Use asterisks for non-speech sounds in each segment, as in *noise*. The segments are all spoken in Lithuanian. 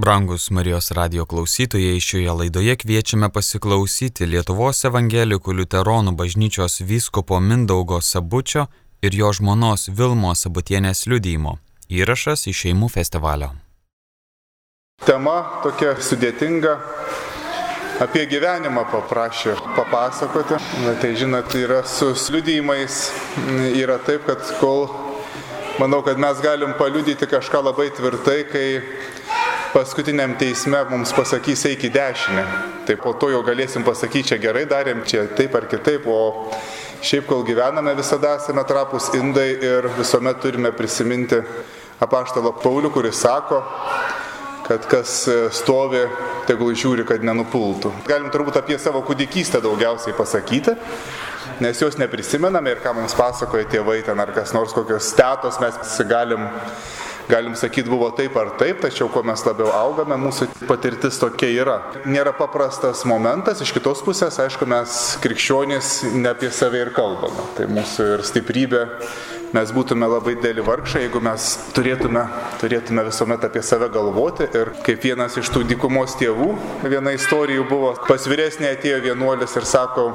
Brangus Marijos radio klausytojai, šioje laidoje kviečiame pasiklausyti Lietuvos evangelikų liuteronų bažnyčios vyskupo Mindaugo Sabučio ir jo žmonos Vilmos Sabutienės liudymo. Įrašas iš šeimų festivalio. Tema tokia sudėtinga. Apie gyvenimą paprašė papasakoti. Na, tai žinot, yra su liudymais, yra taip, kad kol manau, kad mes galim paliudyti kažką labai tvirtai, kai paskutiniam teisme mums pasakys eik į dešinę. Tai po to jau galėsim pasakyti, čia gerai darėm, čia taip ar kitaip, o šiaip kol gyvename visada esame trapus indai ir visuomet turime prisiminti apaštalą Paulių, kuris sako, kad kas stovi, tegul žiūri, kad nenupultų. Galim turbūt apie savo kūdikystę daugiausiai pasakyti, nes jos neprisimename ir ką mums pasakoja tėvai ten ar kas nors kokios tetos mes galim galim sakyti, buvo taip ar taip, tačiau kuo mes labiau augame, mūsų patirtis tokia yra. Nėra paprastas momentas, iš kitos pusės, aišku, mes krikščionys ne apie save ir kalbame. Tai mūsų ir stiprybė, mes būtume labai dėlį vargšai, jeigu mes turėtume, turėtume visuomet apie save galvoti. Ir kaip vienas iš tų dykumos tėvų, viena istorija buvo, pas vyresnė atėjo vienuolis ir sako,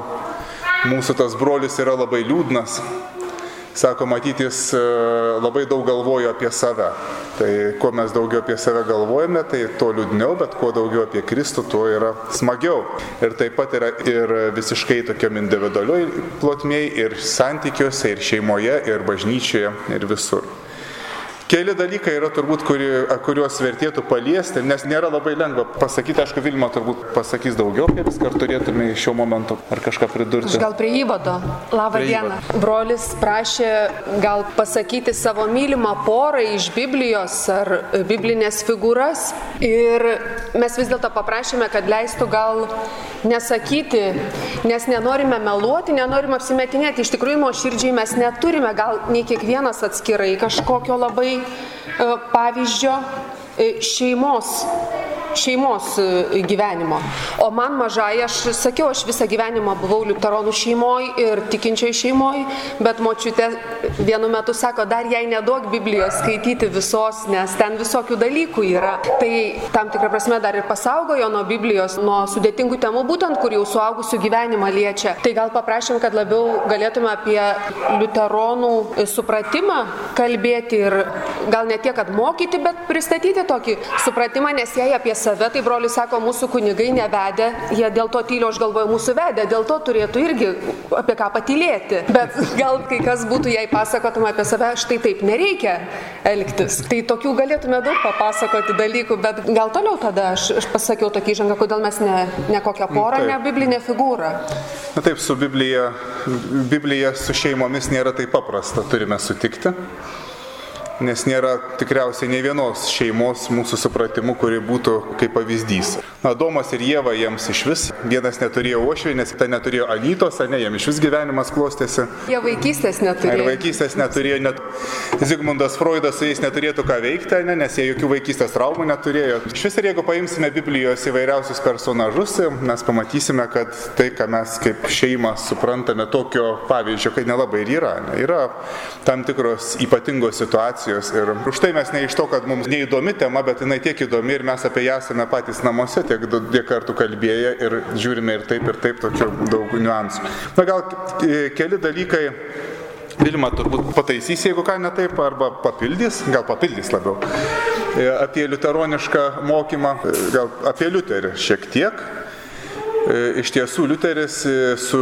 mūsų tas brolis yra labai liūdnas, sako, matyti jis e, labai daug galvojo apie save. Tai kuo mes daugiau apie save galvojame, tai tuo liūdniau, bet kuo daugiau apie Kristų, tuo yra smagiau. Ir taip pat yra ir visiškai tokiam individualioj plotmėj, ir santykiuose, ir šeimoje, ir bažnyčioje, ir visur. Keli dalykai yra turbūt, kuri, kuriuos vertėtų paliesti, nes nėra labai lengva pasakyti, aišku, Vilma turbūt pasakys daugiau apie viską, ar turėtume iš šio momento ar kažką pridurti. Aš gal prie įvado. Labą prie dieną. Įvado. Brolis prašė gal pasakyti savo mylimą porą iš Biblijos ar biblinės figūras ir mes vis dėlto paprašėme, kad leistų gal nesakyti, nes nenorime meluoti, nenorime apsimetinėti. Iš tikrųjų, nuoširdžiai mes neturime gal nei kiekvienas atskirai kažkokio labai pavyzdžio e, šeimos šeimos e, gyvenimo. O man mažai, aš sakiau, aš visą gyvenimą buvau liuteronų šeimoje ir tikinčioj šeimoje, bet močiutė vienu metu sako, dar jai nedaug Biblijos skaityti visos, nes ten visokių dalykų yra. Tai tam tikrą prasme dar ir pasaugojo nuo Biblijos, nuo sudėtingų temų, būtent kur jau suaugusių gyvenimą liečia. Tai gal paprašym, kad labiau galėtume apie liuteronų supratimą kalbėti ir gal ne tiek, kad mokyti, bet pristatyti tokį supratimą, nes jei apie save, tai brolis sako, mūsų kunigai nevedė, jie dėl to tylio, aš galvoju, mūsų vedė, dėl to turėtų irgi apie ką patylėti. Bet gal kai kas būtų, jei pasakotum apie save, štai taip nereikia elgtis. Tai tokių galėtume daug papasakoti dalykų, bet gal toliau tada aš, aš pasakiau tokį žangą, kodėl mes ne, ne kokią porą, taip. ne biblinę figūrą. Na taip, su Biblija, Biblija su šeimomis nėra taip paprasta, turime sutikti nes nėra tikriausiai ne vienos šeimos mūsų supratimu, kuri būtų kaip pavyzdys. Adomas ir Jėva jiems iš vis, vienas neturėjo ošvienės, tai neturėjo Anytos, ne, jiems iš vis gyvenimas klostėsi. Jie vaikystės neturėjo. Ir vaikystės neturėjo, net Zigmundas Freudas su jais neturėtų ką veikti, ne, nes jie jokių vaikystės traumų neturėjo. Iš vis ir jeigu paimsime Biblijos įvairiausius personažus, tai pamatysime, kad tai, ką mes kaip šeima suprantame tokio pavyzdžio, kad nelabai ir yra. Ne, yra tam tikros ypatingos situacijos ir už tai mes ne iš to, kad mums neįdomi tema, bet jinai tiek įdomi ir mes apie ją esame patys namuose tiek daug kartų kalbėję ir žiūrime ir taip, ir taip, tokių daug niuansų. Na gal keli dalykai Vilma turbūt pataisys, jeigu ką ne taip, arba papildys, gal papildys labiau. E, apie liuteronišką mokymą, e, gal apie Liuterį šiek tiek. E, iš tiesų, Liuteris, su,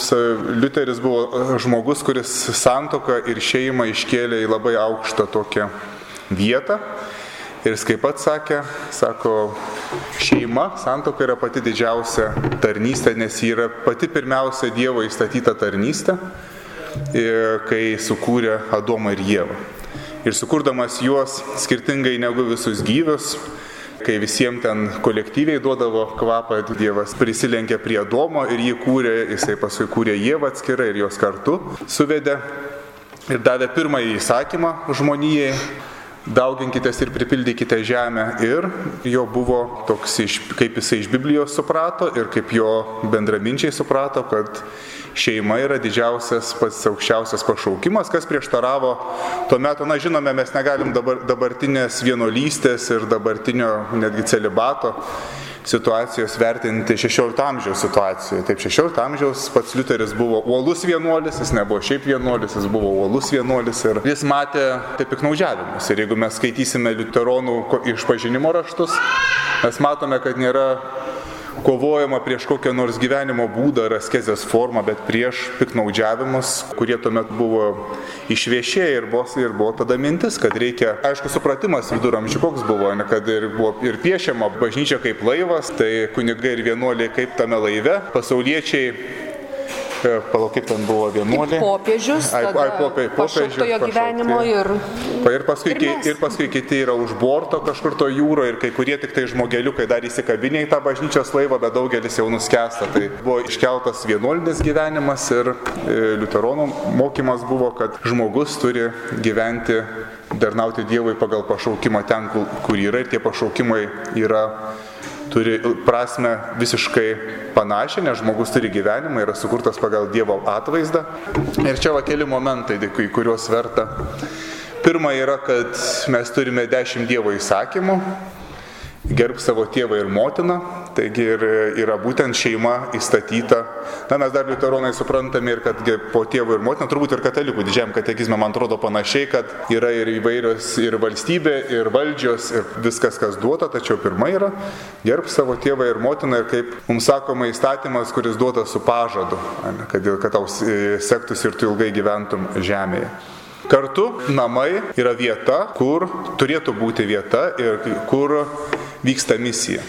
su, Liuteris buvo žmogus, kuris santoką ir šeimą iškėlė į labai aukštą tokią vietą. Ir jis kaip pat sakė, sako, šeima, santoka yra pati didžiausia tarnystė, nes ji yra pati pirmiausia Dievo įstatyta tarnystė, kai sukūrė Adomą ir Jėvą. Ir sukurdamas juos skirtingai negu visus gyvius, kai visiems ten kolektyviai duodavo kvapą, Dievas prisilenkė prie Adomo ir jį kūrė, jisai paskui kūrė Jėvą atskirai ir jos kartu suvedė ir davė pirmąjį įsakymą žmonijai dauginkitės ir pripildykite žemę. Ir jo buvo toks, kaip jisai iš Biblijos suprato ir kaip jo bendraminčiai suprato, kad šeima yra didžiausias pats aukščiausias pašaukimas, kas prieštaravo tuo metu, na žinome, mes negalim dabar, dabartinės vienolystės ir dabartinio netgi celibato situacijos vertinti 16 amžiaus situacijoje. Taip, 16 amžiaus pats Liuteris buvo uolus vienuolis, jis nebuvo šiaip vienuolis, jis buvo uolus vienuolis ir jis matė taip piknaudžiavimus. Ir jeigu mes skaitysime liuteronų išpažinimo raštus, mes matome, kad nėra kovojama prieš kokią nors gyvenimo būdą ar askezės formą, bet prieš piknaudžiavimus, kurie tuomet buvo išviešėję ir buvo, ir buvo tada mintis, kad reikia, aišku, supratimas viduramžių koks buvo, ne, kad ir buvo ir piešiama bažnyčia kaip laivas, tai kunigai ir vienuoliai kaip tame laive, pasauliečiai palauk, kiek ten buvo vienuolė. Popiežius, ai, ai, popie, popiežius gyvenimo ir... Ir paskui, ir, ir paskui kiti yra už borto kažkur to jūro ir kai kurie tik tai žmogeliukai dar įsikabinė į tą bažnyčios laivą, bet daugelis jau nuskesta. Tai buvo iškeltas vienuolinis gyvenimas ir e, liuteronų mokymas buvo, kad žmogus turi gyventi, darnauti Dievui pagal pašaukimą ten, kur yra ir tie pašaukimai yra turi prasme visiškai panašią, nes žmogus turi gyvenimą, yra sukurtas pagal Dievo atvaizdą. Ir čia va keli momentai, į kuriuos verta. Pirma yra, kad mes turime dešimt Dievo įsakymų, gerb savo tėvą ir motiną, taigi ir yra būtent šeima įstatyta. Na, mes dar liuteronai suprantame ir kad po tėvų ir motiną, turbūt ir katalikų didžiam katekizme, man atrodo panašiai, kad yra ir įvairios ir valstybė, ir valdžios, ir viskas, kas duota, tačiau pirma yra gerb savo tėvą ir motiną ir kaip mums sakoma įstatymas, kuris duotas su pažadu, kad, kad tau sektųsi ir tu ilgai gyventum žemėje. Kartu namai yra vieta, kur turėtų būti vieta ir kur vyksta misija.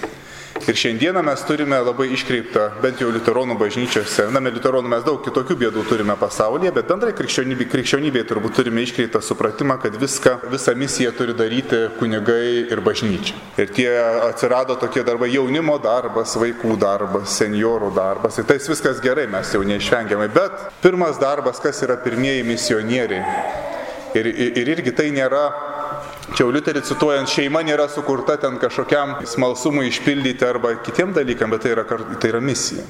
Ir šiandieną mes turime labai iškreiptą, bent jau liuteronų bažnyčiose, na, liuteronų mes daug kitokių bėdų turime pasaulyje, bet bendrai krikščionybė, krikščionybėje turbūt turime iškreiptą supratimą, kad viską, visą misiją turi daryti kunigai ir bažnyčia. Ir tie atsirado tokie darbai jaunimo darbas, vaikų darbas, seniorų darbas. Ir tai viskas gerai, mes jau neišvengiamai. Bet pirmas darbas, kas yra pirmieji misionieriai. Ir, ir irgi tai nėra Čia Liuterį cituojant, šeima nėra sukurta ten kažkokiam smalsumui išpildyti arba kitiem dalykam, bet tai yra, tai yra misija.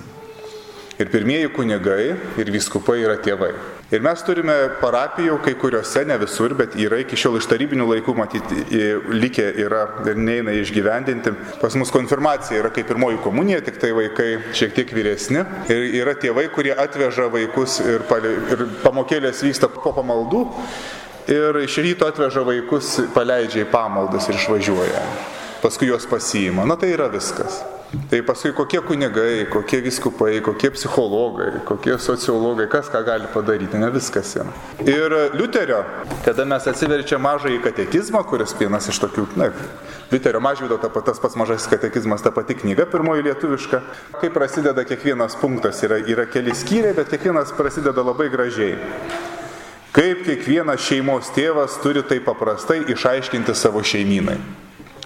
Ir pirmieji kunigai ir vyskupai yra tėvai. Ir mes turime parapijų, kai kuriuose, ne visur, bet yra iki šiol iš tarybinių laikų matyti, likę yra ir neina išgyvendinti. Pas mus konfirmacija yra kaip pirmoji komunija, tik tai vaikai šiek tiek vyresni. Ir yra tėvai, kurie atveža vaikus ir, ir pamokėlės vyksta po pamaldų ir iš ryto atveža vaikus, paleidžia į pamaldas ir išvažiuoja. Paskui juos pasiima. Na tai yra viskas. Tai paskui kokie kunigai, kokie viskupai, kokie psichologai, kokie sociologai, kas ką gali padaryti, ne viskas yra. Ir Liuterio, kada mes atsiverčiam mažąjį katekizmą, kuris vienas iš tokių, na, Liuterio mažvydo ta, tas pats mažasis katekizmas, ta pati knyga, pirmoji lietuviška, kaip prasideda kiekvienas punktas, yra, yra keli skyriai, bet kiekvienas prasideda labai gražiai. Kaip kiekvienas šeimos tėvas turi tai paprastai išaiškinti savo šeimynai.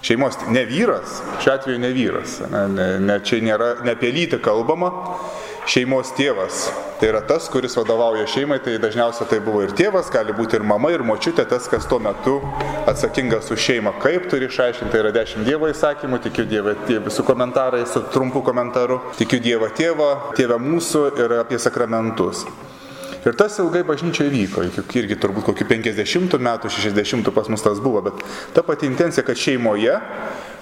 Šeimos, ne vyras, šiuo atveju ne vyras, ne, ne, ne, čia nėra ne apie lytį kalbama, šeimos tėvas. Tai yra tas, kuris vadovauja šeimai, tai dažniausiai tai buvo ir tėvas, gali būti ir mama, ir močiutė, tas, kas tuo metu atsakingas už šeimą. Kaip turi išaiškinti, tai yra dešimt Dievo įsakymų, tikiu Dievą tėvą su komentarais, su trumpu komentaru, tikiu Dievą tėvą, tėvą mūsų ir apie sakramentus. Ir tas ilgai bažnyčioje vyko, irgi turbūt kokių 50 metų, 60 pas mus tas buvo, bet ta pati intencija, kad šeimoje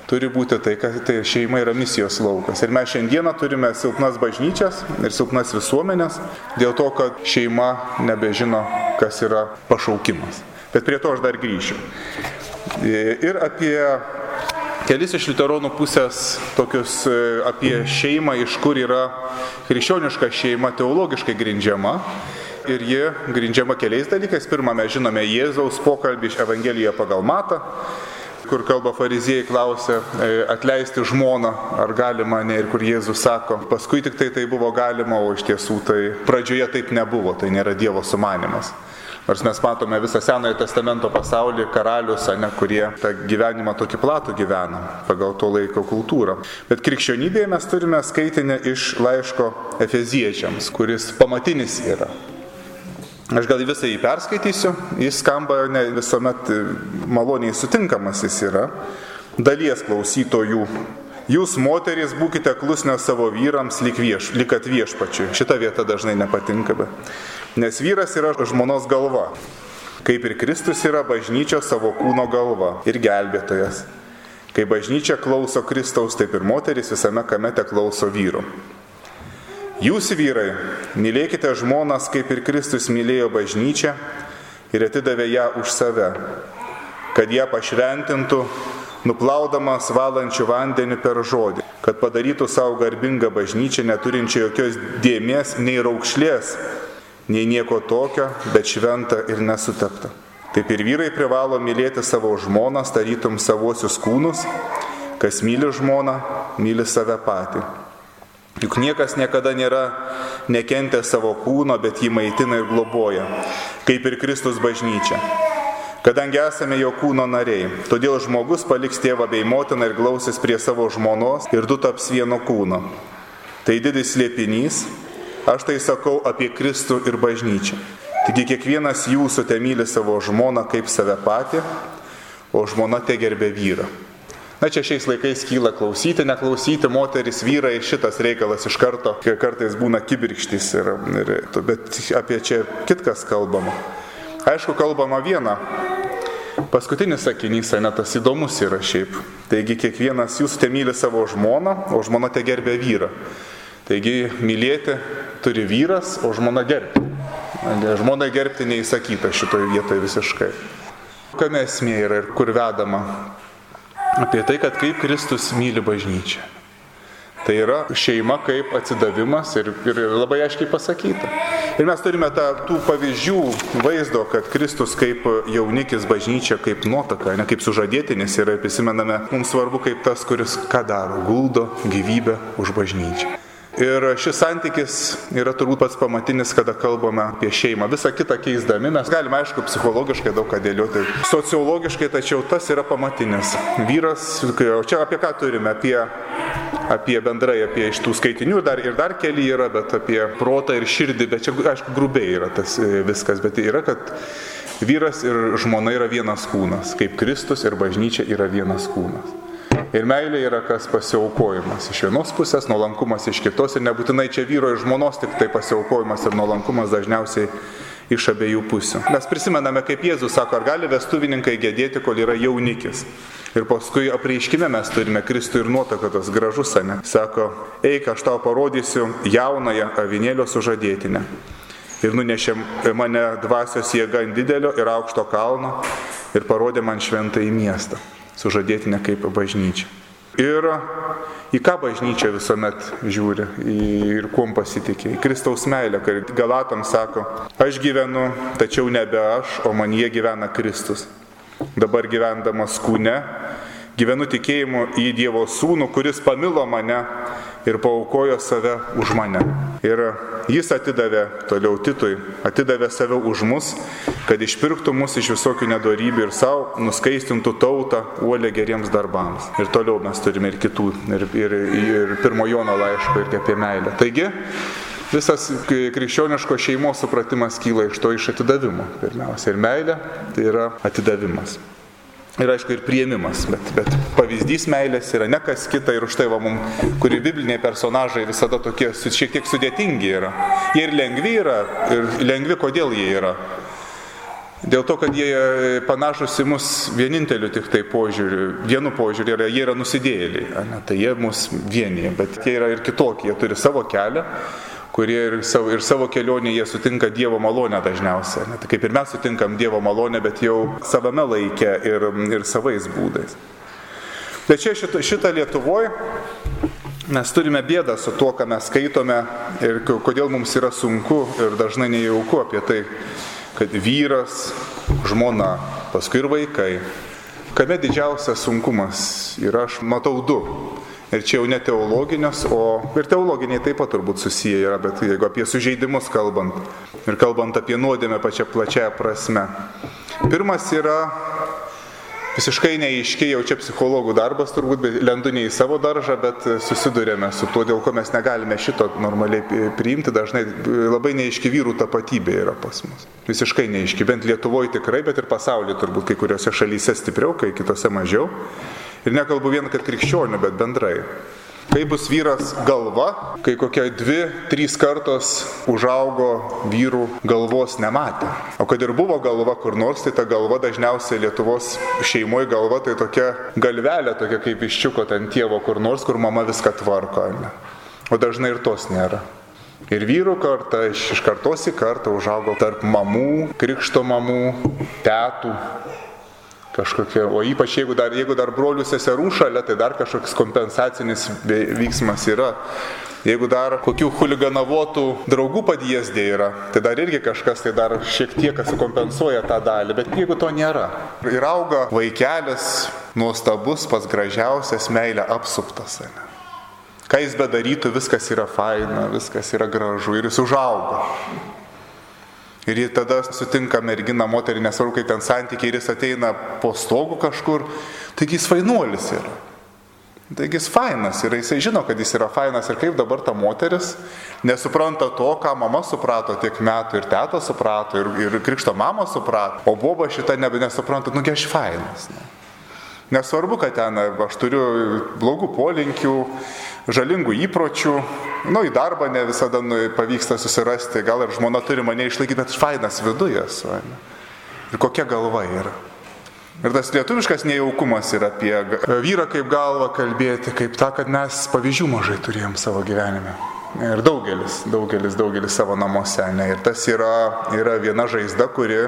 turi būti tai, kad tai šeima yra misijos laukas. Ir mes šiandieną turime silpnas bažnyčias ir silpnas visuomenės dėl to, kad šeima nebežino, kas yra pašaukimas. Bet prie to aš dar grįšiu. Ir apie kelis iš liuteronų pusės tokius apie šeimą, iš kur yra krikščioniška šeima teologiškai grindžiama ir ji grindžiama keliais dalykais. Pirmą mes žinome Jėzaus pokalbį iš Evangelijoje pagal Matą, kur kalba fariziejai klausia e, atleisti žmoną, ar galima ne, ir kur Jėzus sako, paskui tik tai tai buvo galima, o iš tiesų tai pradžioje taip nebuvo, tai nėra Dievo sumanimas. Nors mes matome visą Senojo testamento pasaulį, karalius, ne, kurie tą gyvenimą tokį platų gyvena pagal to laiko kultūrą. Bet krikščionybėje mes turime skaitinę iš laiško Efeziečiams, kuris pamatinis yra Aš gal visą jį perskaitysiu, jis skamba ne visuomet maloniai sutinkamas jis yra. Dalies klausytojų. Jūs, moterys, būkite klusnio savo vyrams, lik, vieš, lik at viešpačiui. Šita vieta dažnai nepatinka, bet. Nes vyras yra žmonos galva. Kaip ir Kristus yra bažnyčio savo kūno galva ir gelbėtojas. Kai bažnyčia klauso Kristaus, taip ir moteris visame kamete klauso vyru. Jūs vyrai, mylėkite žmonas, kaip ir Kristus mylėjo bažnyčią ir atidavė ją už save, kad ją pašventintų, nuplaudamas valančių vandenį per žodį, kad padarytų savo garbingą bažnyčią, neturinčią jokios dėmesio nei raukšlės, nei nieko tokio, bet šventą ir nesuteptą. Taip ir vyrai privalo mylėti savo žmoną, tarytum savosius kūnus, kas myli žmoną, myli save patį. Juk niekas niekada nėra nekentę savo kūno, bet jį maitina ir globoja, kaip ir Kristus bažnyčia. Kadangi esame jo kūno nariai, todėl žmogus paliks tėvą bei motiną ir glausis prie savo žmonos ir du taps vieno kūno. Tai didis liepinys, aš tai sakau apie Kristų ir bažnyčią. Taigi kiekvienas jūsų te myli savo žmoną kaip save patį, o žmona te gerbė vyrą. Na čia šiais laikais kyla klausyti, neklausyti, moteris, vyrai, šitas reikalas iš karto, kartais būna kibirkštys, ir, ir, bet apie čia kitkas kalbama. Aišku, kalbama viena. Paskutinis sakinys, ne tas įdomus yra šiaip. Taigi kiekvienas jūsų te myli savo žmoną, o žmona te gerbė vyrą. Taigi mylėti turi vyras, o žmona gerbti. Žmonai gerbti neįsakyta šitoje vietoje visiškai. Kame esmė yra ir kur vedama? Apie tai, kad kaip Kristus myli bažnyčią. Tai yra šeima kaip atsidavimas ir, ir labai aiškiai pasakyta. Ir mes turime tą, tų pavyzdžių vaizdo, kad Kristus kaip jaunikis bažnyčia, kaip nuotaka, ne kaip sužadėtinis yra ir prisimename, mums svarbu kaip tas, kuris ką daro, guldo gyvybę už bažnyčią. Ir šis santykis yra turbūt pats pamatinis, kada kalbame apie šeimą. Visą kitą keisdami mes galime, aišku, psichologiškai daug ką dėlioti, sociologiškai, tačiau tas yra pamatinis. Vyras, o čia apie ką turime? Apie, apie bendrai, apie iš tų skaitinių dar, ir dar keli yra, bet apie protą ir širdį, bet čia, aišku, grubiai yra tas e, viskas, bet yra, kad vyras ir žmona yra vienas kūnas, kaip Kristus ir bažnyčia yra vienas kūnas. Ir meilė yra kas pasiaukojimas iš vienos pusės, nuolankumas iš kitos ir nebūtinai čia vyro ir žmonos tik tai pasiaukojimas ir nuolankumas dažniausiai iš abiejų pusių. Mes prisimename, kaip Jėzus sako, ar gali vestuvininkai gedėti, kol yra jaunikis. Ir paskui apreiškime mes turime Kristų ir nuotaką tas gražus, ne? Sako, eik, aš tau parodysiu jaunąją avinėlio sužadėtinę. Ir nunešė mane dvasios jėga ant didelio ir aukšto kalno ir parodė man šventą į miestą sužadėtinę kaip bažnyčia. Ir į ką bažnyčia visuomet žiūri ir kuom pasitikė. Į Kristaus meilę, kai Galatam sako, aš gyvenu, tačiau nebe aš, o man jie gyvena Kristus. Dabar gyvendamas kūne, gyvenu tikėjimu į Dievo sūnų, kuris pamilo mane ir paukojo save už mane. Ir jis atidavė toliau Titui, atidavė save už mus, kad išpirktų mus iš visokių nedarybių ir savo nuskaistintų tautą uolę geriems darbams. Ir toliau mes turime ir kitų, ir, ir, ir pirmo Jono laiško, ir apie meilę. Taigi, visas krikščioniško šeimos supratimas kyla iš to iš atidavimo. Pirmiausia, ir meilė tai yra atidavimas ir aišku ir prieimimas, bet, bet pavyzdys meilės yra ne kas kita ir už tai va mum, kuri bibliniai personažai visada tokie šiek tiek sudėtingi yra. Jie ir lengvi yra, ir lengvi kodėl jie yra. Dėl to, kad jie panašus į mus vieninteliu tik tai požiūriu, vienu požiūriu yra, jie yra nusidėjėliai, ne, tai jie mus vienyje, bet jie yra ir kitokie, jie turi savo kelią kurie ir savo, ir savo kelionėje sutinka Dievo malonę dažniausiai. Ne, tai kaip ir mes sutinkam Dievo malonę, bet jau savame laikė ir, ir savais būdais. Bet čia šitą, šitą Lietuvoje mes turime bėdą su tuo, ką mes skaitome ir kodėl mums yra sunku ir dažnai nejauku apie tai, kad vyras, žmona, paskui ir vaikai. Kame didžiausias sunkumas yra, aš matau du. Ir čia jau ne teologinės, o ir teologiniai taip pat turbūt susiję yra, bet jeigu apie sužeidimus kalbant ir kalbant apie nuodėmę pačią plačiąją prasme. Pirmas yra visiškai neaiškiai, jau čia psichologų darbas turbūt, bet lendu ne į savo daržą, bet susidurėme su tuo, dėl ko mes negalime šito normaliai priimti, dažnai labai neaiški vyrų tapatybė yra pas mus. Visiškai neaiški, bent Lietuvoje tikrai, bet ir pasaulyje turbūt kai kuriuose šalyse stipriau, kai kitose mažiau. Ir nekalbu vien, kad krikščionių, bet bendrai. Kai bus vyras galva, kai kokia dvi, trys kartos užaugo vyrų galvos nematė. O kad ir buvo galva kur nors, tai ta galva dažniausiai Lietuvos šeimoje galva tai tokia galvelė, tokia kaip iščiuko ten tėvo kur nors, kur mama viską tvarko. Ne? O dažnai ir tos nėra. Ir vyrų karta iš kartos į kartą užaugo tarp mamų, krikšto mamų, tėtų, kažkokia, o ypač jeigu dar, jeigu dar brolių seserų šalia, tai dar kažkoks kompensacinis veiksmas yra. Jeigu dar kokių huliganavotų draugų padėsdė yra, tai dar irgi kažkas tai dar šiek tiek sukompensuoja tą dalį, bet jeigu to nėra. Ir auga vaikelis, nuostabus, pas gražiausias meilė apsuptas. Ne? Ką jis bedarytų, viskas yra faina, viskas yra gražu ir jis užauga. Ir jie tada sutinka merginą, moterį, nesvarbu, kaip ten santykiai, ir jis ateina po stogu kažkur, taigi jis fainuolis yra. Taigi jis fainas ir jisai žino, kad jis yra fainas ir kaip dabar ta moteris nesupranta to, ką mama suprato tiek metų ir teta suprato ir, ir krikšto mama suprato, o boba šitą nebe nesupranta, nugi aš fainas. Ne. Nesvarbu, kad ten aš turiu blogų polinkių, žalingų įpročių, nu, į darbą ne visada nu, pavyksta susirasti, gal ir žmona turi mane išlaikyti, bet fainas viduje esu. Ir kokia galva yra. Ir tas lietuviškas nejaukumas yra apie vyrą kaip galvą kalbėti, kaip tą, kad mes pavyzdžių mažai turėjom savo gyvenime. Ir daugelis, daugelis, daugelis savo namuose. Ne? Ir tas yra, yra viena žaizda, kuri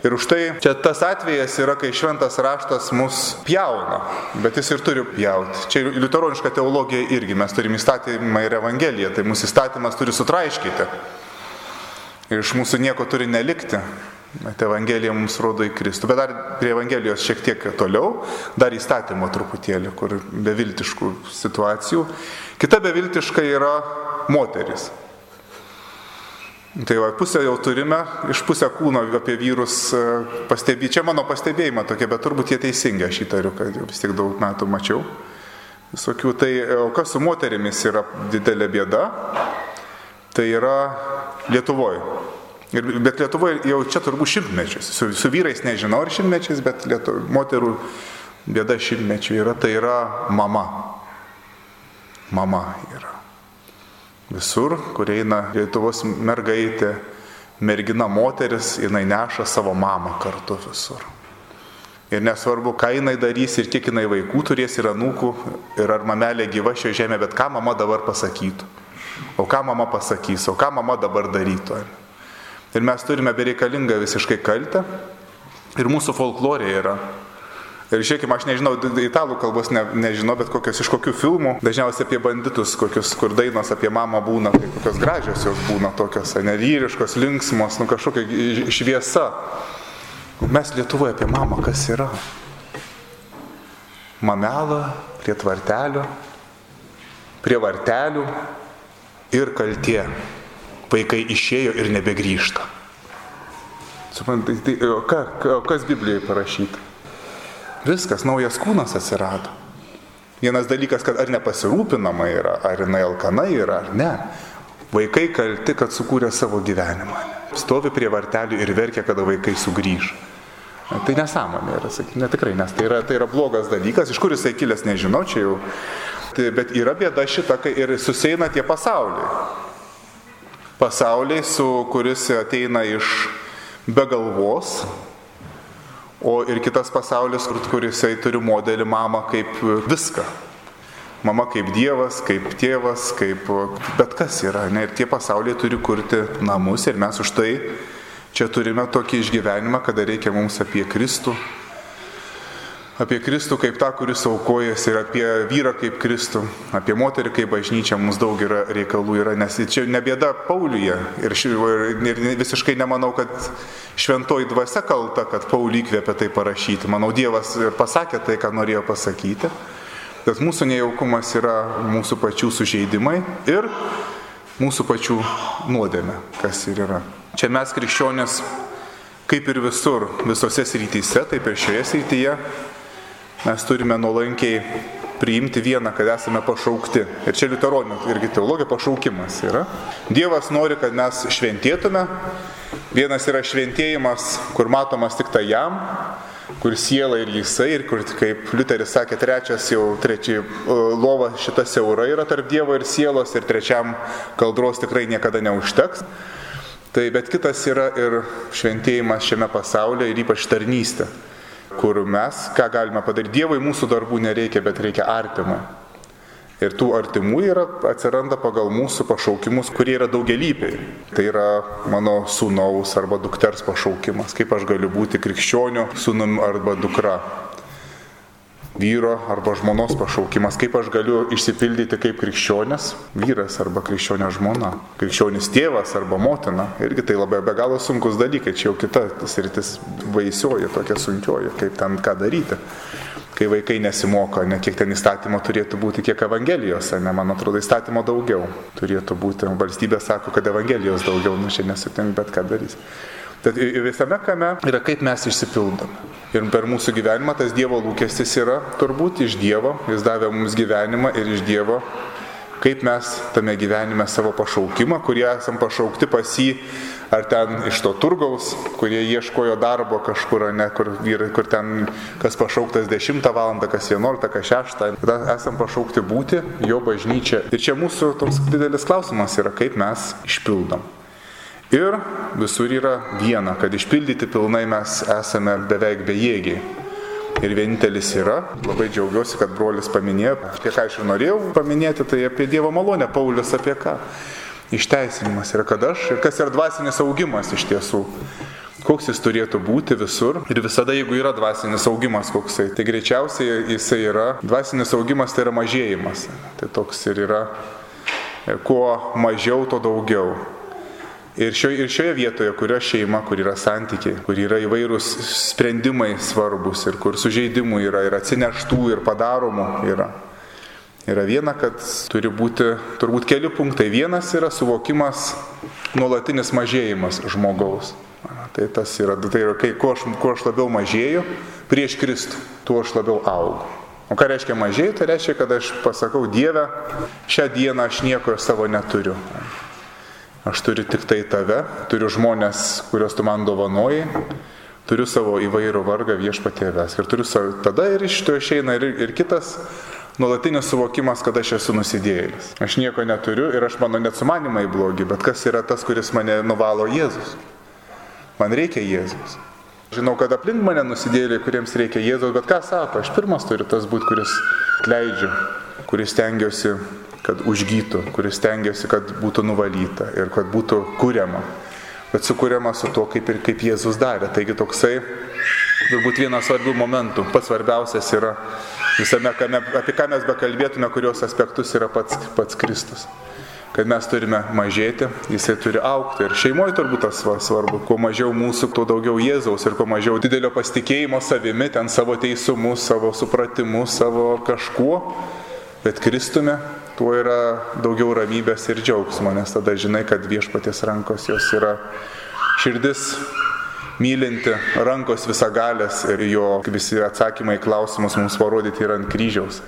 Ir už tai čia tas atvejas yra, kai šventas raštas mus pjauna, bet jis ir turi pjauti. Čia liuteroniška teologija irgi, mes turime įstatymą ir evangeliją, tai mūsų įstatymas turi sutraiškyti. Ir iš mūsų nieko turi nelikti. Bet Evangelija mums rodo į Kristų. Bet dar prie Evangelijos šiek tiek toliau, dar įstatymo truputėlį, kur beviltiškų situacijų. Kita beviltiška yra moteris. Tai va, pusę jau turime, iš pusę kūno apie vyrus e, pastebėti. Čia mano pastebėjimai tokie, bet turbūt jie teisingi, aš įtariu, kad jau vis tiek daug metų mačiau. Visokių. Tai e, kas su moterimis yra didelė bėda, tai yra Lietuvoje. Ir, bet Lietuvoje jau čia turbūt šimtmečius. Su, su vyrais nežinau ar šimtmečiais, bet lietu, moterų bėda šimtmečių yra, tai yra mama. Mama yra. Visur, kur eina Lietuvos mergaitė, mergina moteris, jinai neša savo mamą kartu visur. Ir nesvarbu, ką jinai darys ir kiek jinai vaikų turės ir anūkų, ir ar mamelė gyva šio žemė, bet ką mama dabar pasakytų. O ką mama pasakys, o ką mama dabar darytų. Ir mes turime bereikalingą visiškai kaltę. Ir mūsų folklorė yra Ir žiūrėkime, aš nežinau, italų kalbos ne, nežinau, bet kokios iš kokių filmų, dažniausiai apie banditus, kokius, kur dainos apie mamą būna, tai kokios gražios jos būna, tokios nevyriškos, linksmos, nu kažkokia šviesa. Mes Lietuvoje apie mamą kas yra? Mamelą prie tvartelių, prie vartelių ir kaltie. Vaikai išėjo ir nebegrįžta. Suprantate, tai, o, ką, o kas Biblijoje parašyta? Viskas, naujas kūnas atsirado. Vienas dalykas, kad ar nepasirūpinama yra, ar jinai alkana yra, ar ne. Vaikai kalti, kad sukūrė savo gyvenimą. Stovi prie vartelių ir verkia, kada vaikai sugrįž. Tai nesąmonė yra, sakykime, tikrai, nes tai yra, tai yra blogas dalykas, iš kur jisai kilęs nežinau, čia jau. Tai, bet yra bėda šita, kai ir susieina tie pasauliai. Pasauliai, su kuris ateina iš be galvos, o ir kitas pasaulis, kur, kur jisai turi modelį mamą kaip viską. Mama kaip Dievas, kaip tėvas, kaip bet kas yra. Ne? Ir tie pasauliai turi kurti namus ir mes už tai čia turime tokį išgyvenimą, kada reikia mums apie Kristų apie Kristų kaip tą, kuris aukojasi ir apie vyrą kaip Kristų, apie moterį kaip bažnyčią mums daug yra reikalų yra, nes čia nebėda Pauliuje ir, ir, ir visiškai nemanau, kad šventoji dvasia kalta, kad Paulį įkvėpė tai parašyti. Manau, Dievas ir pasakė tai, ką norėjo pasakyti. Bet mūsų nejaukumas yra mūsų pačių sužeidimai ir mūsų pačių nuodėme, kas ir yra. Čia mes krikščionės, kaip ir visur, visose srityse, taip ir šioje srityje, mes turime nuolankiai priimti vieną, kad esame pašaukti. Ir čia liuteronio irgi teologija pašaukimas yra. Dievas nori, kad mes šventėtume. Vienas yra šventėjimas, kur matomas tik tai jam, kur siela ir jisai, ir kur, kaip Liuteris sakė, trečias jau, trečiai lova šita siaura yra tarp Dievo ir sielos, ir trečiam kaldros tikrai niekada neužteks. Tai bet kitas yra ir šventėjimas šiame pasaulyje ir ypač tarnystė kur mes, ką galime padaryti, Dievui mūsų darbų nereikia, bet reikia artimą. Ir tų artimų yra, atsiranda pagal mūsų pašaukimus, kurie yra daugelypiai. Tai yra mano sūnaus arba dukters pašaukimas, kaip aš galiu būti krikščionių sūnum arba dukra vyro arba žmonos pašaukimas, kaip aš galiu išsipildyti kaip krikščionis vyras arba krikščionė žmona, krikščionis tėvas arba motina. Irgi tai labai be galo sunkus dalykai, čia jau kita sritis baisioji, tokia sunkioji, kaip ten ką daryti. Kai vaikai nesimoka, ne kiek ten įstatymo turėtų būti, kiek Evangelijos, ne, man atrodo, įstatymo daugiau turėtų būti. Valstybė sako, kad Evangelijos daugiau, nu čia nesutink, bet ką darys. Tad visame kame yra kaip mes išsipildome. Ir per mūsų gyvenimą tas Dievo lūkestis yra turbūt iš Dievo, jis davė mums gyvenimą ir iš Dievo, kaip mes tame gyvenime savo pašaukimą, kurie esam pašaukti pas jį, ar ten iš to turgaus, kurie ieškojo darbo kažkur, ne, kur, vyrai, kur ten kas pašauktas 10 val. kas 11, kas 6, tada esam pašaukti būti jo bažnyčia. Ir čia mūsų toks didelis klausimas yra, kaip mes išpildom. Ir visur yra viena, kad išpildyti pilnai mes esame beveik bejėgiai. Ir vienintelis yra, labai džiaugiuosi, kad brolis paminėjo, apie ką aš ir norėjau paminėti, tai apie Dievo malonę, Paulius apie ką. Išteisinimas yra kad aš ir kas yra dvasinis augimas iš tiesų. Koks jis turėtų būti visur ir visada, jeigu yra dvasinis augimas koksai, tai greičiausiai jisai yra, dvasinis augimas tai yra mažėjimas. Tai toks ir yra, kuo mažiau, to daugiau. Ir šioje, ir šioje vietoje, kurio šeima, kur yra santykiai, kur yra įvairūs sprendimai svarbus ir kur sužeidimų yra, ir atsineštų, ir padaromų yra. Yra viena, kad turi būti turbūt keli punktai. Vienas yra suvokimas, nuolatinis mažėjimas žmogaus. Tai tas yra, tai yra kai, kuo aš, kuo aš labiau mažėju prieš Kristų, tuo aš labiau augu. O ką reiškia mažėju? Tai reiškia, kad aš pasakau Dievę, šią dieną aš nieko savo neturiu. Aš turiu tik tai tave, turiu žmonės, kuriuos tu man dovanoji, turiu savo įvairų vargą viešpatėvės. Ir turiu savo, tada ir iš to išeina ir, ir kitas nuolatinis suvokimas, kad aš esu nusidėjėlis. Aš nieko neturiu ir aš mano net sumanimai blogi, bet kas yra tas, kuris mane nuvalo Jėzus? Man reikia Jėzus. Žinau, kad aplink mane nusidėliai, kuriems reikia Jėzaus, bet ką sako, aš pirmas turiu tas būti, kuris leidžiu, kuris tengiuosi kad užgytų, kuris tengiasi, kad būtų nuvalyta ir kad būtų kuriama. Bet sukūriama su to, kaip ir kaip Jėzus darė. Taigi toksai, turbūt vienas svarbių momentų, pats svarbiausias yra visame, kame, apie ką mes bekalbėtume, kurios aspektus yra pats, pats Kristus. Kad mes turime mažėti, jisai turi aukti. Ir šeimoje turbūt tas svarbu. Kuo mažiau mūsų, tuo daugiau Jėzaus ir kuo mažiau didelio pasitikėjimo savimi, ten savo teisumu, savo supratimu, savo kažkuo. Bet Kristume tuo yra daugiau ramybės ir džiaugsmo, nes tada žinai, kad viešpatės rankos jos yra širdis mylinti, rankos visagalės ir jo visi atsakymai į klausimus mums parodyti yra ant kryžiaus.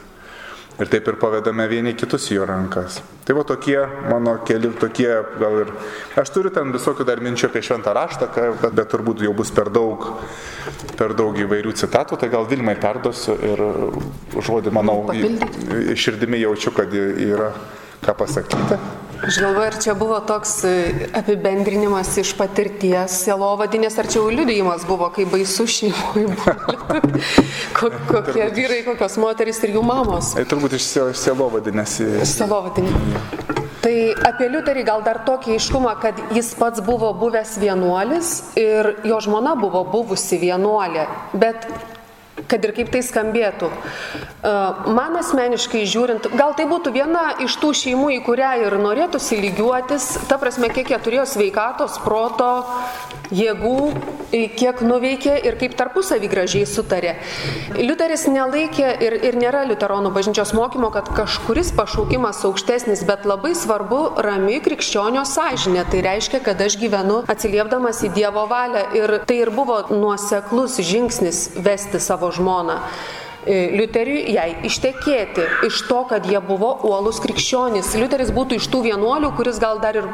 Ir taip ir pavedame vieni kitus į jo rankas. Tai va tokie mano keli tokie, gal ir aš turiu ten visokių dar minčių apie šventą raštą, bet, bet turbūt jau bus per daug, per daug įvairių citatų, tai gal Vilmai perduosiu ir žodį, manau, širdimi jaučiu, kad yra ką pasakyti. Aš galvoju, ar čia buvo toks e, apibendrinimas iš patirties selovadinės, ar čia jau liudijimas buvo, kai baisu šeimoje buvo. *laughs* Kokie vyrai, kokios moteris ir jų mamos. Tai turbūt iš selovadinės. Iš selovadinės. Tai apie Liuterį gal dar tokį iškumą, kad jis pats buvo buvęs vienuolis ir jo žmona buvo buvusi vienuolė, bet kad ir kaip tai skambėtų. E, man asmeniškai žiūrint, gal tai būtų viena iš tų šeimų, į kurią ir norėtųsi lygiuotis, ta prasme, kiek jie turėjo sveikatos, proto, jėgų, kiek nuveikė ir kaip tarpusavį gražiai sutarė. Liuteris nelaikė ir, ir nėra liuteronų bažnyčios mokymo, kad kažkuris pašaukimas aukštesnis, bet labai svarbu rami krikščionio sąžinė. Tai reiškia, kad aš gyvenu atsiliepdamas į Dievo valią ir tai ir buvo nuoseklus žingsnis vesti savo žmoną. e, Liuteriui jai ištekėti iš to, kad jie buvo uolus krikščionys. Liuteris būtų iš tų vienuolių, kuris gal dar ir,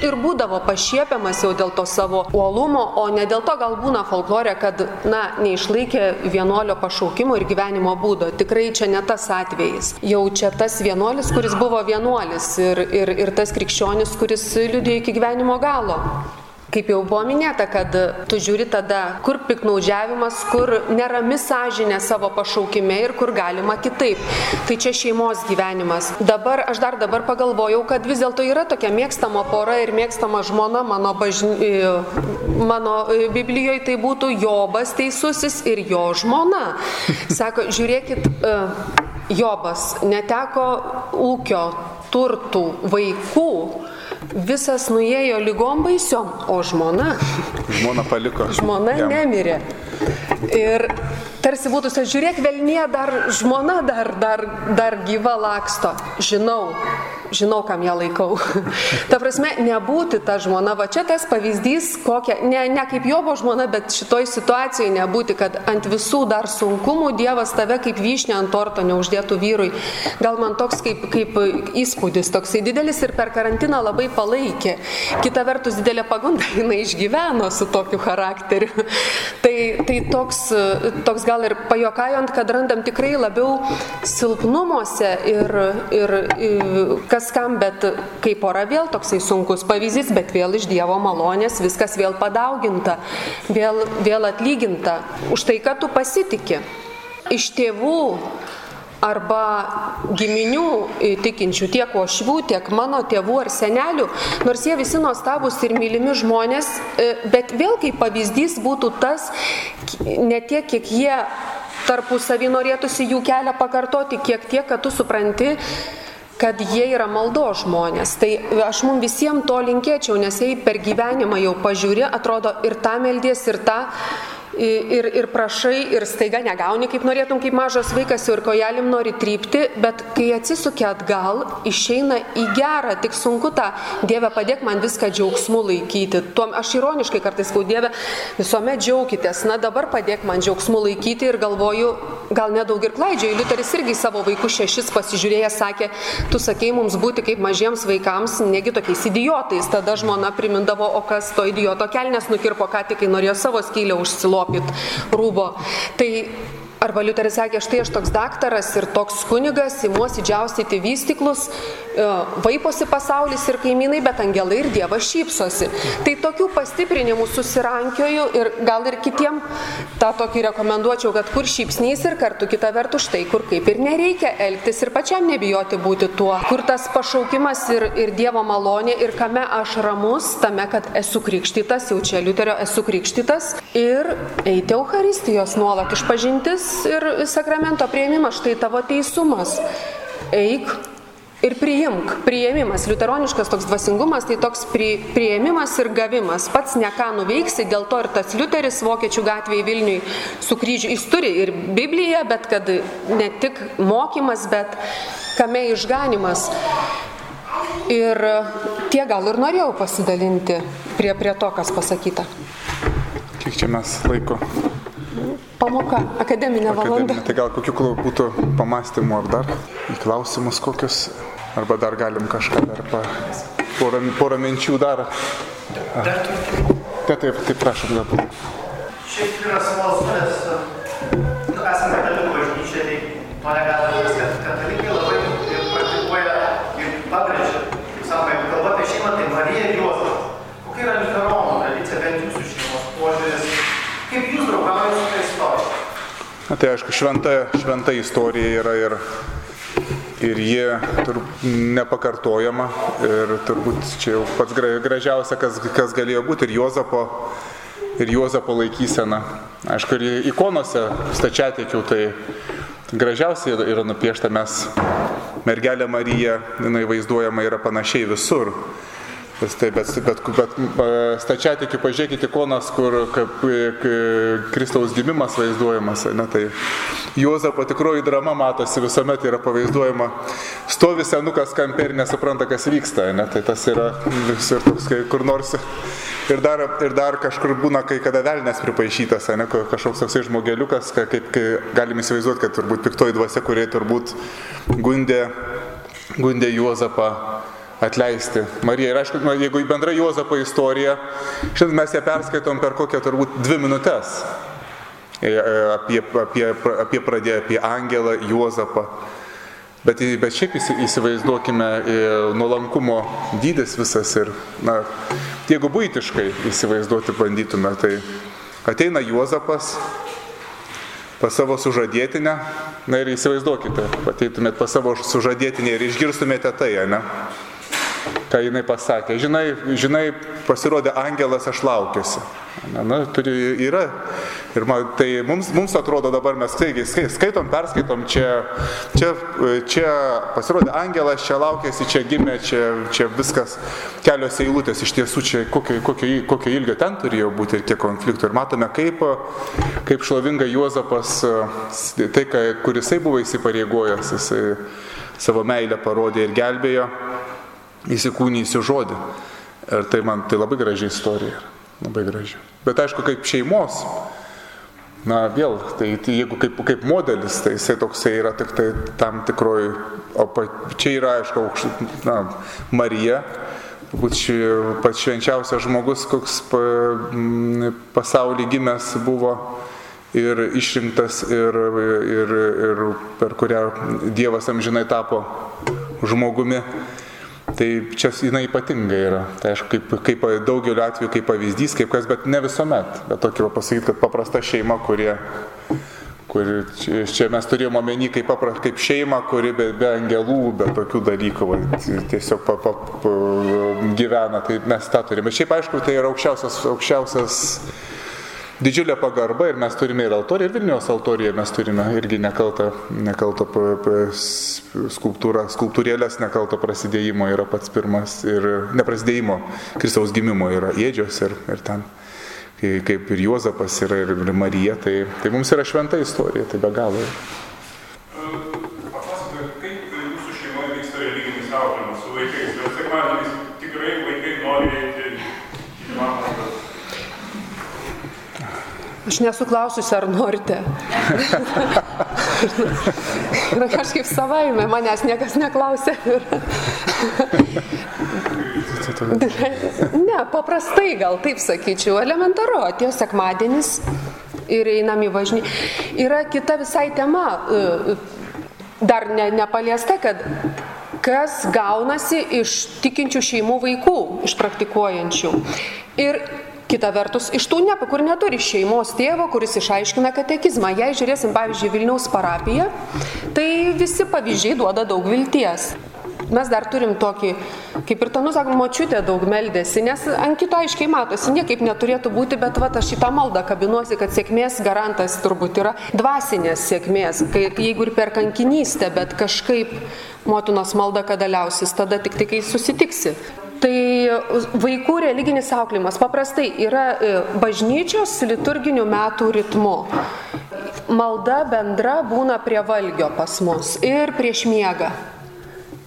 ir būdavo pašiepiamas jau dėl to savo uolumo, o ne dėl to gal būna folklorė, kad, na, neišlaikė vienuolio pašaukimo ir gyvenimo būdo. Tikrai čia ne tas atvejis. Jau čia tas vienuolis, kuris buvo vienuolis ir, ir, ir tas krikščionis, kuris liudėjo iki gyvenimo galo. Kaip jau buvo minėta, kad tu žiūri tada, kur piknaudžiavimas, kur nerami sąžinė savo pašaukime ir kur galima kitaip. Tai čia šeimos gyvenimas. Dabar aš dar dabar pagalvojau, kad vis dėlto yra tokia mėgstama pora ir mėgstama žmona mano, bažny... mano Biblijoje tai būtų Jobas teisusis ir jo žmona. Sako, žiūrėkit, e, Jobas neteko ūkio, turtų, vaikų visas nuėjo lygom baisiom, o žmona. Žmona paliko. Žmona jam. nemirė. Ir tarsi būtų, žiūrėk, Velnie dar žmona dar, dar, dar gyva laksto. Žinau, žinau, kam ją laikau. *laughs* ta prasme, nebūti ta žmona, va čia tas pavyzdys, kokia, ne, ne kaip Jobo žmona, bet šitoj situacijai nebūti, kad ant visų dar sunkumų Dievas tave kaip vyšnė ant torto neuždėtų vyrui. Gal man toks kaip, kaip įspūdis, toksai didelis ir per karantiną labai palaikė. Kita vertus, didelė pagunda, *laughs* jinai išgyveno su tokiu charakteriu. *laughs* tai, tai toks, toks gal ir pajokajant, kad randam tikrai labiau silpnumuose ir, ir, ir kas kas kam, bet kaip pora vėl toksai sunkus pavyzdys, bet vėl iš Dievo malonės viskas vėl padauginta, vėl, vėl atlyginta už tai, kad tu pasitikė. Iš tėvų arba giminių tikinčių, tiek ošvių, tiek mano tėvų ar senelių, nors jie visi nuostabus ir mylimi žmonės, e, bet vėl kaip pavyzdys būtų tas, ne tiek, kiek jie tarpusavį norėtųsi jų kelią pakartoti, kiek tiek, kad tu supranti, kad jie yra maldo žmonės. Tai aš mums visiems to linkėčiau, nes jei per gyvenimą jau pažiūri, atrodo ir tą meldies, ir tą ir, ir prašai, ir staiga negauni, kaip norėtum, kaip mažas vaikas, ir kojelim nori trypti, bet kai atsisukia atgal, išeina į gerą, tik sunku tą, Dieve, padėk man viską džiaugsmu laikyti. Tuom aš ironiškai kartais skau, Dieve, visuomet džiaukitės, na dabar padėk man džiaugsmu laikyti ir galvoju, gal nedaug ir klaidžiai. Liuteris irgi savo vaikų šešis pasižiūrėjęs sakė, tu sakei mums būti kaip mažiems vaikams, negi tokiais idiotais. Tada žmona primindavo, o kas to idioto kelnes nukirpo, ką tik, norėjo savo skylę užsiloti lopyt rūbo. Tai Arba Liuteris sakė, štai aš toks daktaras ir toks kunigas, įmuosi džiaustyti vystiklus, e, vaiposi pasaulis ir kaimynai, bet angelai ir Dievas šypsosi. Tai tokių pastiprinimų susirankioju ir gal ir kitiem tą tokį rekomenduočiau, kad kur šypsnys ir kartu kita vertus štai, kur kaip ir nereikia elgtis ir pačiam nebijoti būti tuo, kur tas pašaukimas ir, ir Dievo malonė ir kame aš ramus, tame, kad esu krikštytas, jau čia Liuterio esu krikštytas ir eiti Euharistijos nuolat išpažintis ir sakramento prieimimas, štai tavo teisumas. Eik ir priimk. Priėmimas, liuteroniškas toks dvasingumas, tai toks pri, priėmimas ir gavimas. Pats ne ką nuveiksi, dėl to ir tas liuteris Vokiečių gatvėje Vilniui su kryžiu, jis turi ir Bibliją, bet kad ne tik mokymas, bet kame išganimas. Ir tie gal ir norėjau pasidalinti prie, prie to, kas pasakyta. Kiek čia mes laiko pamoka, akademinė valanda. Tai gal kokių būtų pamastymų ar dar klausimus kokius, arba dar galim kažką dar pa, porą, porą minčių dar. Dar taip, taip, taip prašom galbūt. Šiaip yra smalsu, nes nu, esame katalikų bažnyčia, tai to negalime, kad katalikai labai praktikuoja ir pabrėžia, sako, jeigu kalba apie šeimą, tai Marija ir Juozapas. Kokia yra liuteronų tradicija, bent jūsų šeimos požiūris, kaip jūs draugaujate su tais Na, tai aišku, šventa, šventa istorija yra ir, ir ji tur, nepakartojama ir turbūt čia jau pats gražiausia, kas, kas galėjo būti ir Jozapo, ir Jozapo laikysena. Aišku, ir ikonose stačiatikių tai gražiausiai yra nupiešta mes. Mergelė Marija, jinai vaizduojama yra panašiai visur. Taip, bet, bet, bet stačiatikių pažiūrėkite ikonas, kur kaip, Kristaus gimimas vaizduojamas. Ne, tai Juozapo tikroji drama matosi visuomet yra pavaizduojama. Stovi senukas kampe ir nesupranta, kas vyksta. Ne, tai tas yra visur toks, kai kur nors. Ir dar, ir dar kažkur būna, kai kada velnės pripaišytas, ne, kažkoks toksai žmogeliukas, kaip, kai galim įsivaizduoti, kad turbūt piktoji dvasia, kurie turbūt gundė, gundė Juozapą atleisti Mariją. Ir aišku, jeigu į bendrą Juozapo istoriją, šiandien mes ją perskaitom per kokią turbūt dvi minutės. E, e, apie, apie, apie pradėję, apie Angelą, Juozapą. Bet, bet šiaip įsivaizduokime e, nuolankumo dydis visas ir, na, jeigu būtiškai įsivaizduoti bandytume, tai ateina Juozapas pas savo sužadėtinę, na ir įsivaizduokite, ateitumėt pas savo sužadėtinę ir išgirstumėte tai, ne? Ką jinai pasakė. Žinai, žinai, pasirodė angelas, aš laukiuosi. Na, na, turi, yra. Ir man, tai mums, mums atrodo dabar mes staigiai skaitom, perskaitom, čia, čia, čia pasirodė angelas, čia laukėsi, čia gimė, čia, čia viskas kelios eilutės. Iš tiesų, čia kokio, kokio, kokio ilgio ten turėjo būti ir kiek konfliktų. Ir matome, kaip, kaip šlovinga Juozapas, tai, kurisai buvo įsipareigojęs, jisai savo meilę parodė ir gelbėjo įsikūnysiu žodį. Ir tai man tai labai graži istorija. Labai graži. Bet aišku, kaip šeimos, na vėl, tai, tai jeigu kaip, kaip modelis, tai jisai toksai yra tik tai tam tikroji, o pa, čia yra, aišku, aukšt, na, Marija, turbūt pats švenčiausias žmogus, koks pa, pasaulį gimęs buvo ir išrinktas ir, ir, ir per kurią Dievas amžinai tapo žmogumi. Tai čia jinai ypatinga yra. Tai aišku, kaip, kaip daugeliu atveju kaip pavyzdys, kaip kas, bet ne visuomet. Bet tokį pasakyti, kad paprasta šeima, kurie, kuri, čia mes turėjome omeny kaip, papra, kaip šeima, kuri be, be angelų, be tokių dalykų va, tiesiog pa, pa, pa, gyvena. Tai mes tą turime. Šiaip aišku, tai yra aukščiausias, aukščiausias didžiulė pagarba ir mes turime ir altoriją, ir Vilniaus altoriją mes turime irgi nekaltą, nekaltą skulptūrą, skulptūrėlės nekalto prasidėjimo yra pats pirmas ir neprasidėjimo, Kristaus gimimo yra ėdžios ir, ir ten kaip ir Juozapas yra ir Marija, tai, tai mums yra šventa istorija, tai be galo. Aš nesuklausiusi, ar norite. *laughs* Ir kažkaip savaime manęs niekas neklausė. ne, paprastai gal taip sakyčiau, elementaru, atėjo sekmadienis ir einam į važnį. Yra kita visai tema, e, dar ne, nepaliesta, kad kas gaunasi iš tikinčių šeimų vaikų, iš praktikuojančių. Ir Kita vertus, iš tų, ne, kur neturi šeimos tėvo, kuris išaiškina katekizmą. Jei žiūrėsim, pavyzdžiui, Vilniaus parapiją, tai visi pavyzdžiai duoda daug vilties. Mes dar turim tokį, kaip ir tanu sakom, močiutė daug meldėsi, nes ant kito aiškiai matosi, niekaip neturėtų būti, bet va, aš šitą maldą kabinuosi, kad sėkmės garantas turbūt yra dvasinės sėkmės, kai, jeigu ir per kankinystę, bet kažkaip motinos malda kada liausis, tada tik tai, kai susitiksi. Tai vaikų religinis auklėjimas paprastai yra e, bažnyčios liturginių metų ritmu. Malda bendra būna prie valgio pas mus ir prieš miegą.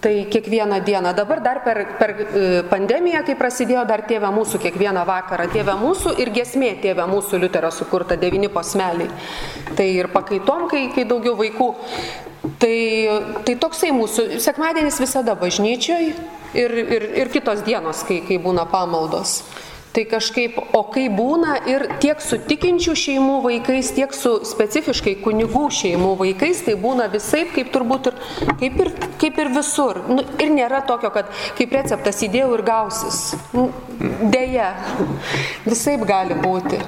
Tai kiekvieną dieną. Dabar dar per, per e, pandemiją, kai prasidėjo dar tėvė mūsų kiekvieną vakarą, tėvė mūsų ir gesmė tėvė mūsų liuterio sukurta devyni posmeliai. Tai ir pakaitom, kai, kai daugiau vaikų. Tai, tai toksai mūsų sekmadienis visada bažnyčioj, ir, ir, ir kitos dienos, kai, kai būna pamaldos. Tai kažkaip, o kai būna ir tiek su tikinčių šeimų vaikais, tiek su specifiškai kunigų šeimų vaikais, tai būna visai, kaip turbūt ir kaip ir, kaip ir visur. Nu, ir nėra tokio, kad kaip receptas įdėjau ir gausis. Deja, visai gali būti.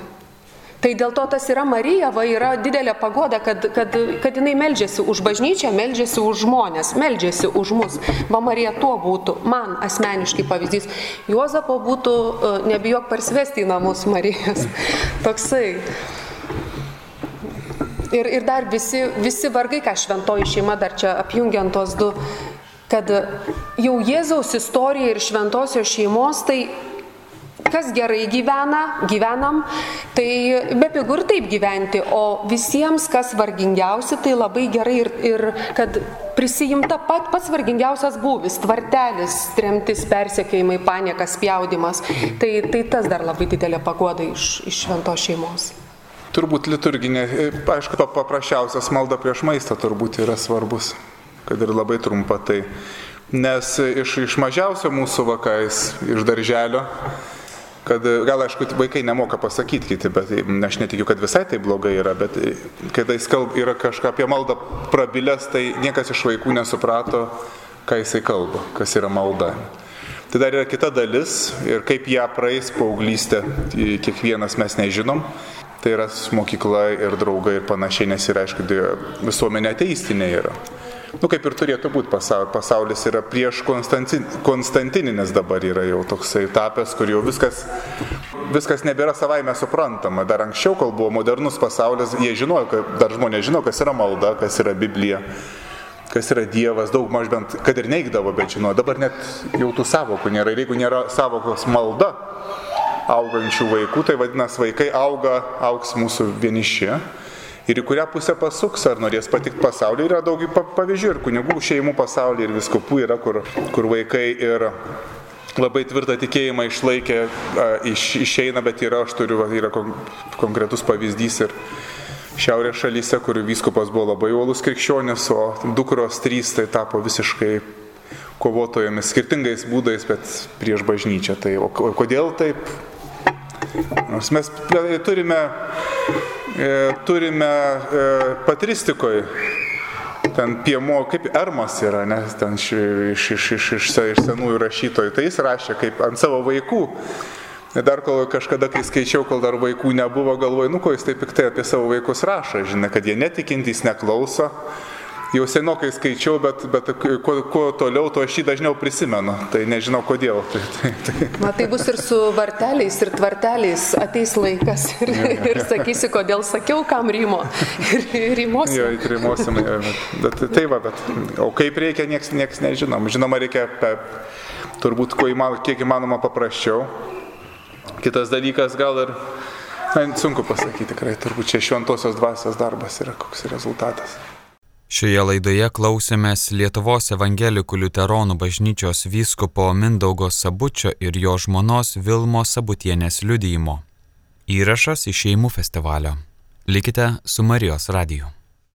Tai dėl to tas yra Marija, va yra didelė pagoda, kad, kad, kad jinai meldžiasi už bažnyčią, meldžiasi už žmonės, meldžiasi už mus. Va Marija tuo būtų, man asmeniškai pavyzdys. Juozapo būtų, e, nebijok parsivesti į namus Marijos. *laughs* Toksai. Ir, ir dar visi, visi vargai, ką šventoji šeima dar čia apjungiant tos du kad jau Jėzaus istorija ir šventosios šeimos tai kas gerai gyvena, gyvenam, tai be pigų ir taip gyventi, o visiems, kas vargingiausi, tai labai gerai ir, ir kad prisijimta pat pats vargingiausias būvis, tvartelis, tremtis, persekėjimai, paniekas, spjaudimas. Tai, tai tas dar labai didelė pagoda iš, iš šventos šeimos. Turbūt liturginė, aišku, paprasčiausias malda prieš maistą turbūt yra svarbus, kad ir labai trumpa tai. Nes iš, iš mažiausio mūsų vakais, iš darželio, kad gal aišku vaikai nemoka pasakyti kiti, bet aš netikiu, kad visai tai blogai yra, bet kai jis kalb yra kažką apie maldą prabilęs, tai niekas iš vaikų nesuprato, ką jisai kalba, kas yra malda. Tai dar yra kita dalis ir kaip ją praeis paauglystė, kiekvienas mes nežinom. Tai yra mokykla ir draugai ir panašiai, nes ir aišku, visuomenė ateistinė yra nu, kaip ir turėtų būti pasaulis, yra prieš Konstantin, Konstantininis dabar yra jau toksai tapęs, kur jau viskas, viskas nebėra savaime suprantama. Dar anksčiau, kol buvo modernus pasaulis, jie žinojo, kad, dar žmonės žino, kas yra malda, kas yra Biblija kas yra Dievas, daug maž bent, kad ir neigdavo, bet žino, dabar net jau tų savokų nėra. Ir jeigu nėra savokos malda augančių vaikų, tai vadinasi, vaikai auga, auks mūsų vieniši ir į kurią pusę pasuks, ar norės patikti pasauliu. Yra daug pavyzdžių ir kunigų šeimų pasaulyje, ir viskupų yra, kur, kur vaikai ir labai tvirtą tikėjimą išlaikė, iš, išeina, bet yra, aš turiu, yra konkretus pavyzdys ir šiaurės šalyse, kur vyskupas buvo labai uolus krikščionis, o dukros trys tai tapo visiškai kovotojomis skirtingais būdais, bet prieš bažnyčią. Tai, o kodėl taip? Nors mes turime E, turime e, patristikoje, ten piemo, kaip Ermas yra, nes ten iš, iš, iš, iš, iš, iš senųjų rašytojų, tai jis rašė kaip ant savo vaikų. Dar kol kažkada, kai skaičiau, kol dar vaikų nebuvo, galvoju, nu ko jis taip piktai apie savo vaikus rašo, žinai, kad jie netikintys neklauso, jau senokai skaičiau, bet, bet kuo, kuo toliau, to aš jį dažniau prisimenu. Tai nežinau kodėl. *laughs* Tai, tai, tai. Matai bus ir su varteliais, ir tvarteliais ateis laikas. *laughs* Ir, ja, ja. ir sakysi, kodėl sakiau, kam rymo. *laughs* Ir rymosim. Jo, rymosim. Ja, bet, bet, tai va, bet. O kaip reikia, nieks, nieks nežinom. Žinoma, reikia pe, turbūt kuo įmanoma, kiek įmanoma paprasčiau. Kitas dalykas gal ir, na, sunku pasakyti tikrai, turbūt čia šventosios dvasios darbas yra koks rezultatas. Šioje laidoje klausėmės Lietuvos evangelikų liuteronų bažnyčios vyskupo Mindaugo Sabučio ir jo žmonos Vilmo Sabutienės liudyjimo. Įrašas iš šeimų festivalio. Likite su Marijos radiju.